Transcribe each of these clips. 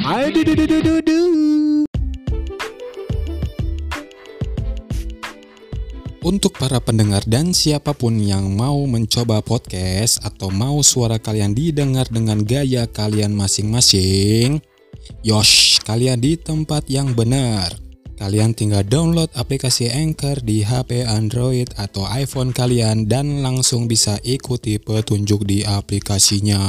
Pandit du du. Untuk para pendengar dan siapa pun yang mau mencoba podcast atau mau suara kalian didengar dengan gaya kalian masing-masing, yosh, kalian di tempat yang benar. Kalian tinggal download aplikasi Anchor di HP Android atau iPhone kalian dan langsung bisa ikuti petunjuk di aplikasinya.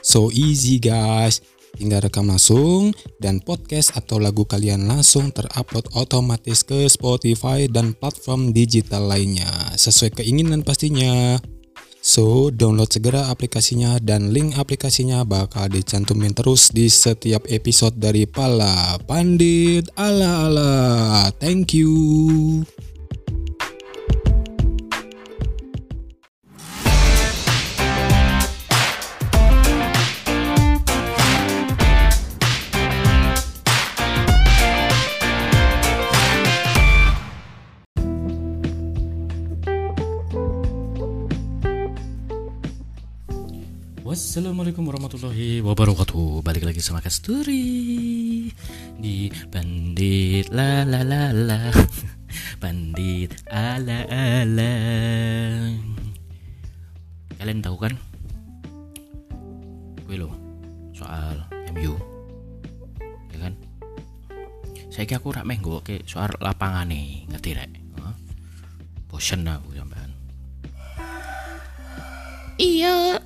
So easy guys. Tinggal rekam langsung dan podcast atau lagu kalian langsung terupload otomatis ke Spotify dan platform digital lainnya sesuai keinginan pastinya. So, download segera aplikasinya dan link aplikasinya bakal dicantumin terus di setiap episode dari Pala Pandit Ala Ala. Thank you. Wassalamualaikum warahmatullahi wabarakatuh. Balik lagi sama Kasturi Di Bandit la la la la. Bandit ala ala. Kalian tahu kan? Gue lo Soal MU Ya kan? Saya kira aku rak menggo ke soal lapangan nih Ngerti rek? Bosen aku sampean. Iya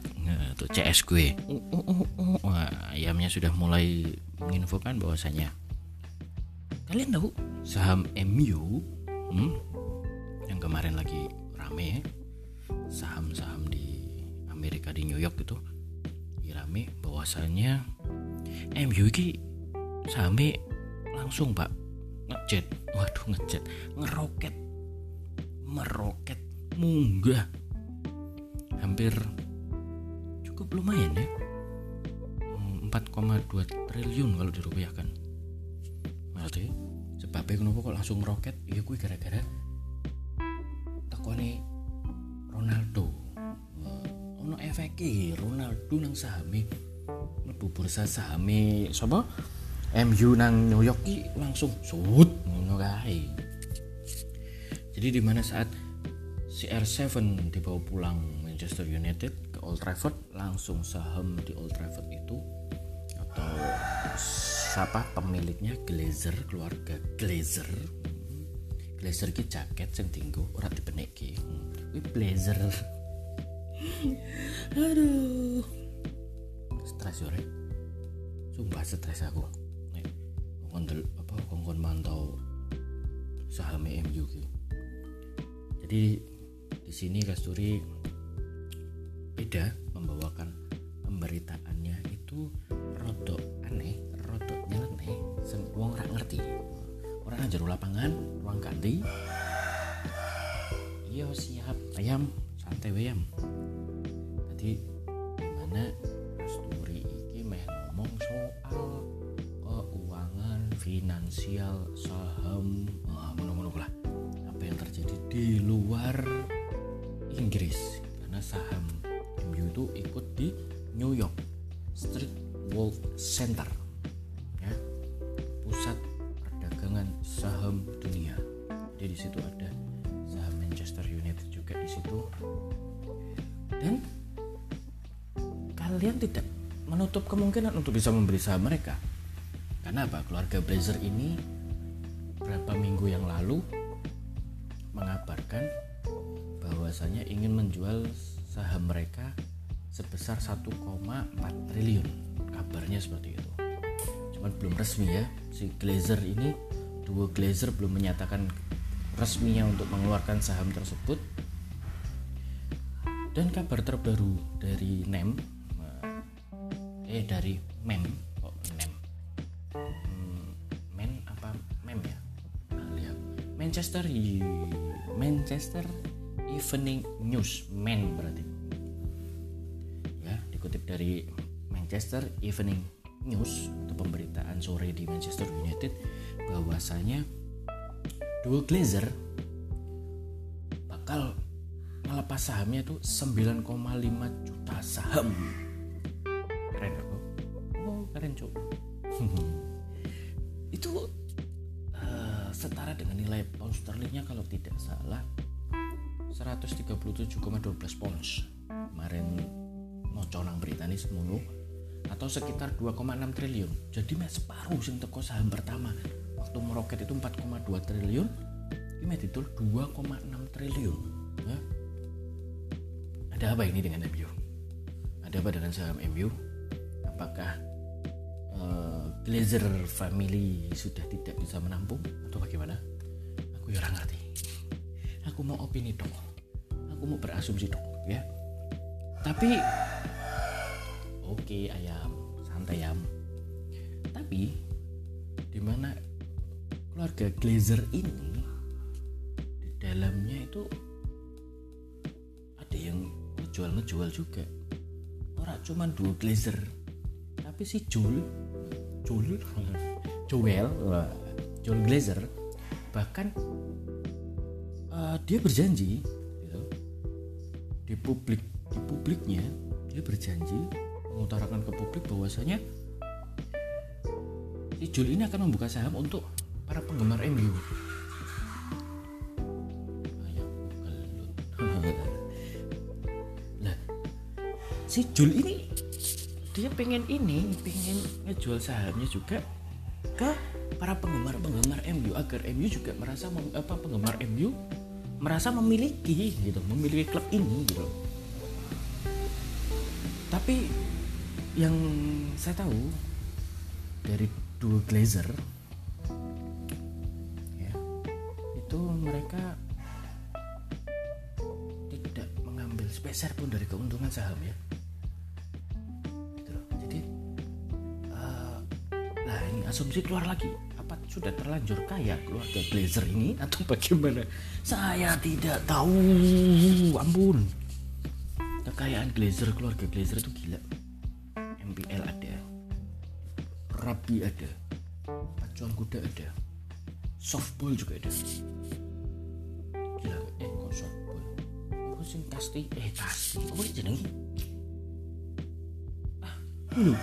tuh CS gue. Wah, ayamnya sudah mulai menginfokan bahwasanya kalian tahu saham MU hmm, yang kemarin lagi rame saham-saham di Amerika di New York itu rame bahwasanya MU ini sahamnya langsung pak. Ngejet. Waduh ngejet. Ngeroket. Meroket. Munggah. Hampir lumayan ya. Hmm, 4,2 triliun kalau dirupiahkan. Berarti sebabnya kenapa kok langsung meroket iya gue gara-gara tekone Ronaldo. Wah, ono efeknya Ronaldo nang sahami mlebu bursa sahami sapa? MU nang New York langsung sud ngono jadi di mana saat CR7 dibawa pulang Manchester United ke Old Trafford langsung saham di Old Trafford itu atau siapa pemiliknya Glazer keluarga Glazer. Glazer ki jaket sing tinggu ora dibenek ki. Wih, blazer aduh stres Rek. sumpah stres aku nek ngondel apa kongkon mantau saham MU ki jadi di sini Kasturi beda membawakan pemberitaannya itu rodok aneh rodok nyeleneh. Wong ora ngerti. Orang aja lapangan ruang ganti. Iya siap. Ayam santai ayam jadi gimana? Kasturi iki meh ngomong soal keuangan finansial saham. Ah, ngono-ngono lah. Apa yang terjadi di luar Inggris? Karena saham Itu ikut di New York Street World Center ya. Pusat perdagangan saham dunia. Jadi di situ ada saham Manchester United juga di situ. Dan kalian tidak menutup kemungkinan untuk bisa membeli saham mereka. Karena apa? Keluarga Blazer ini beberapa minggu yang lalu mengabarkan bahwasanya ingin menjual saham mereka sebesar 1,4 triliun. Kabarnya seperti itu. Cuman belum resmi ya si Glazer ini dua Glazer belum menyatakan resminya untuk mengeluarkan saham tersebut. Dan kabar terbaru dari NEM eh dari MEM kok NEM? Hmm, men apa mem ya? Nah, lihat. Manchester Manchester Evening News men berarti dari Manchester Evening News atau pemberitaan sore di Manchester United bahwasanya Dual Glazer bakal ngelepas sahamnya itu 9,5 juta saham. Keren aku. Oh keren cok itu eh, setara dengan nilai pound sterlingnya kalau tidak salah 137,12 pounds. Kemarin mau conang berita nih semono atau sekitar 2,6 triliun. Jadi meh separuh sing teko saham pertama. Waktu meroket itu 4,2 triliun ini meh didol 2,6 triliun. Ya. ada apa ini dengan MU ada apa dengan saham MU apakah eh, Glazer family sudah tidak bisa menampung atau bagaimana? Aku ya ngerti. Aku mau opini dong. Aku mau berasumsi dong ya. Tapi oke ayam. Santai ayam. Tapi di mana keluarga Glazer ini di dalamnya itu ada yang ngejual ngejual juga. Orang cuma dua Glazer tapi si Joel Joel Joel Joel Glazer bahkan eh, dia berjanji gitu, di publik di publiknya dia berjanji mengutarakan ke publik bahwasanya si Jul ini akan membuka saham untuk para penggemar MU. Lah, si Jul ini dia pengen ini, pengen ngejual sahamnya juga ke para penggemar-penggemar MU agar MU juga merasa mem- apa penggemar MU merasa memiliki gitu, memiliki klub ini gitu. Tapi yang saya tahu dari dua Glazer ya itu mereka tidak mengambil spesial pun dari keuntungan saham ya. Gitu loh. jadi eh, nah ini asumsi keluar lagi. Apa sudah terlanjur kaya keluarga Glazer ini atau bagaimana? Saya tidak tahu. Ampun. Kekayaan Glazer keluarga Glazer itu gila MPL ada. Rabi ada. Pacuan kuda ada. Softball juga ada. Gila eh kok softball? Aku sing kasti eh kasti apa sih jenenge ah lu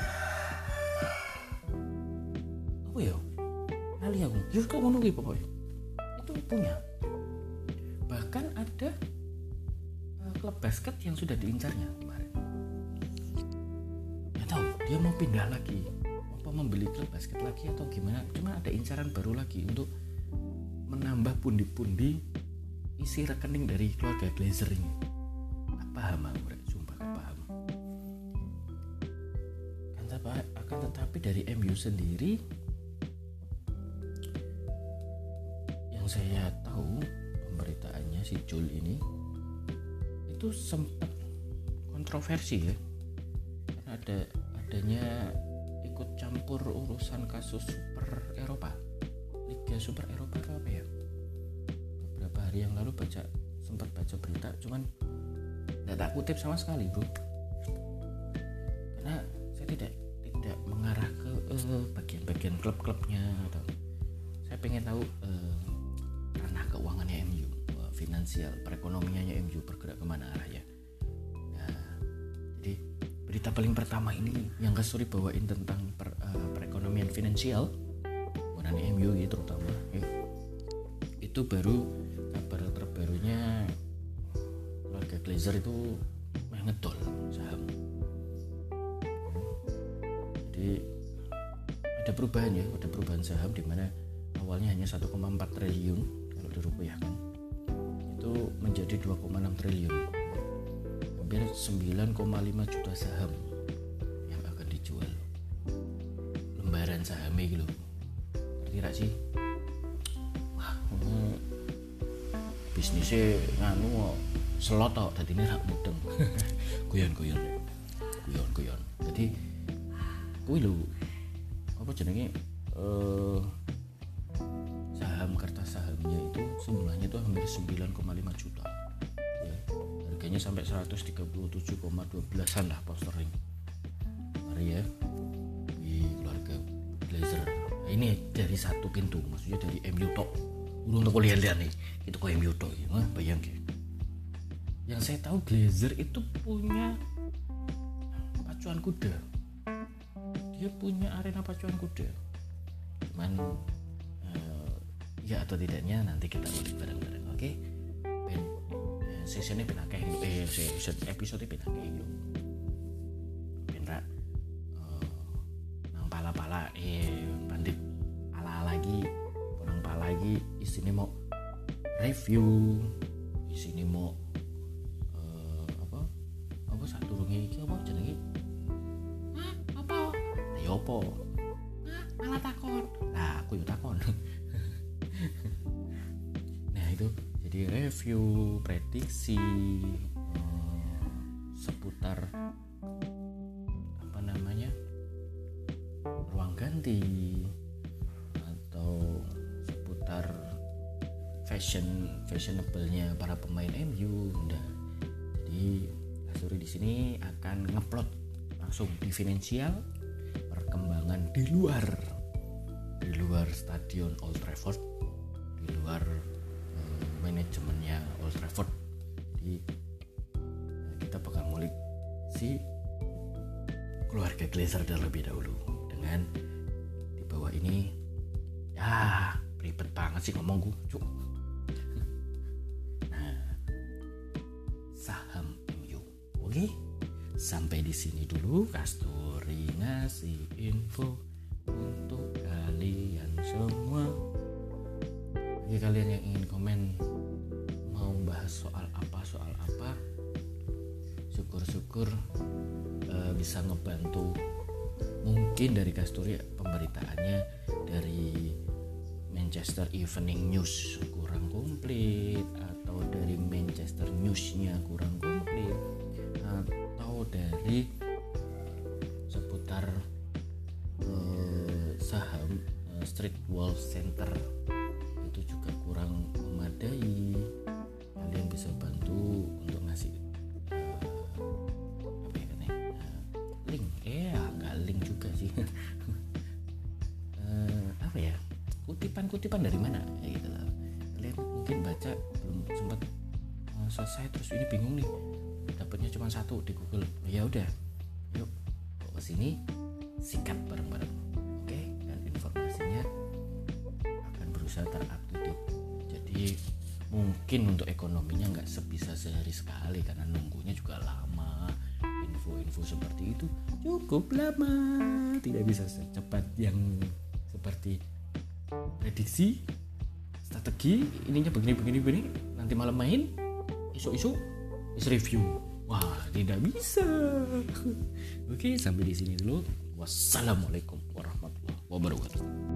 apa ya? Lali aku. Ya kok ngono ki pokoknya itu punya. Bahkan ada eh, klub basket yang sudah diincarnya dia mau pindah lagi. Apa membeli klub basket lagi atau gimana? Cuma ada incaran baru lagi untuk menambah pundi-pundi isi rekening dari keluarga Glazer ini. Gak paham aku sumpah gak paham. Kan akan tetapi dari MU sendiri yang saya tahu pemberitaannya si Jul ini itu sempat kontroversi ya. Karena ada adanya ikut campur urusan kasus Super Eropa. Liga Super Eropa atau apa ya? Beberapa hari yang lalu baca sempat baca berita cuman nggak tak kutip sama sekali bro karena saya tidak tidak mengarah ke eh, bagian-bagian klub-klubnya atau saya pengen tahu eh, ranah keuangannya MU eh, finansial perekonomiannya MU bergerak ke mana arahnya berita paling pertama ini yang Kasuri bawain tentang per- eh, perekonomian finansial mengenai MU gitu terutama ya. itu baru kabar terbarunya keluarga Glazer itu meh ngedol saham. Jadi ada perubahan ya ada perubahan saham di mana awalnya hanya 1,4 triliun kalau dirupiahkan. Itu menjadi 2,6 triliun hampir 9,5 juta saham yang akan dijual. Lembaran sahamnya gitu ngerti gak sih? Wah ini bisnisnya nganu selot tok dadi ini rak mudeng. Guyon guyon guyon guyon jadi kuwi lho apa jenenge? Eh saham kertas sahamnya itu jumlahnya itu hampir 9,5 juta harganya sampai 137,12an lah posternya mari ya. Di keluarga Glazer Nah, ini dari satu pintu maksudnya dari MU tok. Urung toko lihat-lihat nih. Itu kok MU tok ya bayang ya. Yang saya tahu Glazer itu punya pacuan kuda. Dia punya arena pacuan kuda. Cuman eh, ya atau tidaknya nanti kita ulik bareng-bareng oke? Ben eh, sesinya penakeh eh season episode penakeh yuk ben ra eh, nang pala-pala eh bandit ala lagi nang pala lagi isinya mau review isinya mau eh, apa apa satu rungi iki apa jenenge? Hah, apa? Lah, ya apa? Hah, malah takon. Lah aku yuk takon. Nah itu jadi review prediksi eh, seputar apa namanya ruang ganti atau seputar fashion fashionable-nya para pemain MU nah jadi Asuri di sini akan ngeplot langsung di finansial perkembangan di luar di luar stadion Old Trafford di luar manajemennya Old Trafford. Jadi eh, kita bakal ngulik si keluarga Glazer terlebih dahulu. Dengan di bawah ini ya ribet banget sih ngomong gue cuk. Nah saham MU oke sampai di sini dulu. Kasturi ngasih info untuk kalian semua. Bagi kalian yang ingin komen syukur-syukur eh, bisa ngebantu mungkin dari Kasturi pemberitaannya dari Manchester Evening News. Kurang komplit atau dari Manchester Newsnya kurang komplit atau dari seputar eh, saham eh, Street Wall Center. Itu juga kurang memadai. Kalian bisa bantu untuk ngasih kutipan-kutipan dari mana? Ya gitu lah kalian mungkin baca belum sempat eh, selesai terus ini bingung nih. Dapatnya cuma satu di Google. Ya udah yuk bawa ke sini sikat bareng-bareng. Oke dan informasinya akan berusaha terupdate. Jadi mungkin untuk ekonominya nggak sebisa sehari sekali karena nunggunya juga lama. Info-info seperti itu cukup lama. Tidak bisa secepat yang seperti prediksi strategi ininya begini begini begini. Nanti malam main isu-isu is review. Wah tidak bisa. Oke sampai di sini dulu. Wassalamualaikum warahmatullahi wabarakatuh